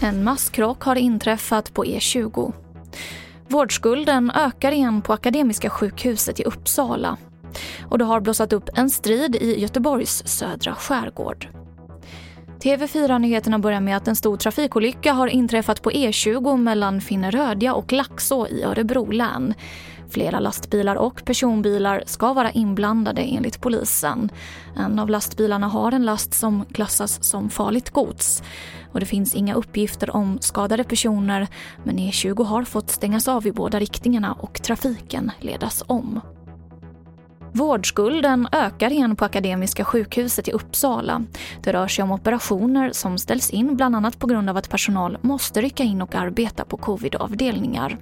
En masskrock har inträffat på E20. Vårdskulden ökar igen på Akademiska sjukhuset i Uppsala. Och det har blossat upp en strid i Göteborgs södra skärgård. TV4-nyheterna börjar med att en stor trafikolycka har inträffat på E20 mellan Finnerödja och Laxå i Örebro län. Flera lastbilar och personbilar ska vara inblandade enligt polisen. En av lastbilarna har en last som klassas som farligt gods. Och det finns inga uppgifter om skadade personer men E20 har fått stängas av i båda riktningarna och trafiken ledas om. Vårdskulden ökar igen på Akademiska sjukhuset i Uppsala. Det rör sig om operationer som ställs in bland annat på grund av att personal måste rycka in och arbeta på covidavdelningar.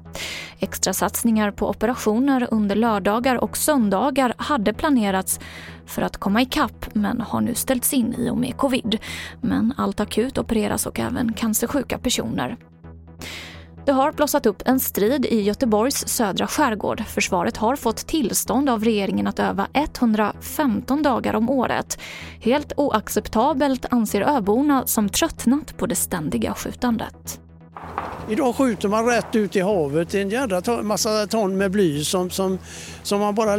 Extra satsningar på operationer under lördagar och söndagar hade planerats för att komma ikapp men har nu ställts in i och med covid. Men allt akut opereras och även cancersjuka personer. Det har blossat upp en strid i Göteborgs södra skärgård. Försvaret har fått tillstånd av regeringen att öva 115 dagar om året. Helt oacceptabelt anser öborna som tröttnat på det ständiga skjutandet. Idag skjuter man rätt ut i havet. En jädra massa ton med bly som, som, som man bara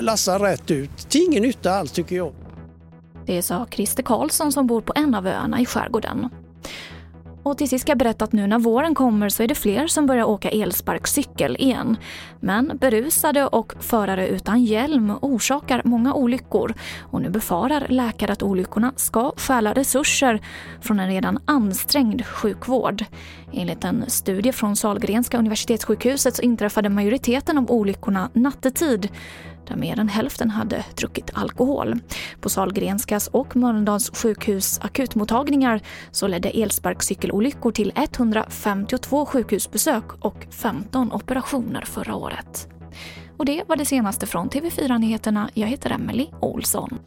lassar rätt ut. Till ingen nytta alls tycker jag. Det sa Christer Karlsson som bor på en av öarna i skärgården. Och till sist ska jag berätta att nu när våren kommer så är det fler som börjar åka elsparkcykel igen. Men berusade och förare utan hjälm orsakar många olyckor och nu befarar läkare att olyckorna ska stjäla resurser från en redan ansträngd sjukvård. Enligt en studie från Salgrenska universitetssjukhuset så inträffade majoriteten av olyckorna nattetid där mer än hälften hade druckit alkohol. På Salgrenskas och Mölndals sjukhus akutmottagningar så ledde elsparkcykelolyckor till 152 sjukhusbesök och 15 operationer förra året. Och det var det senaste från TV4 Nyheterna. Jag heter Emily Olsson.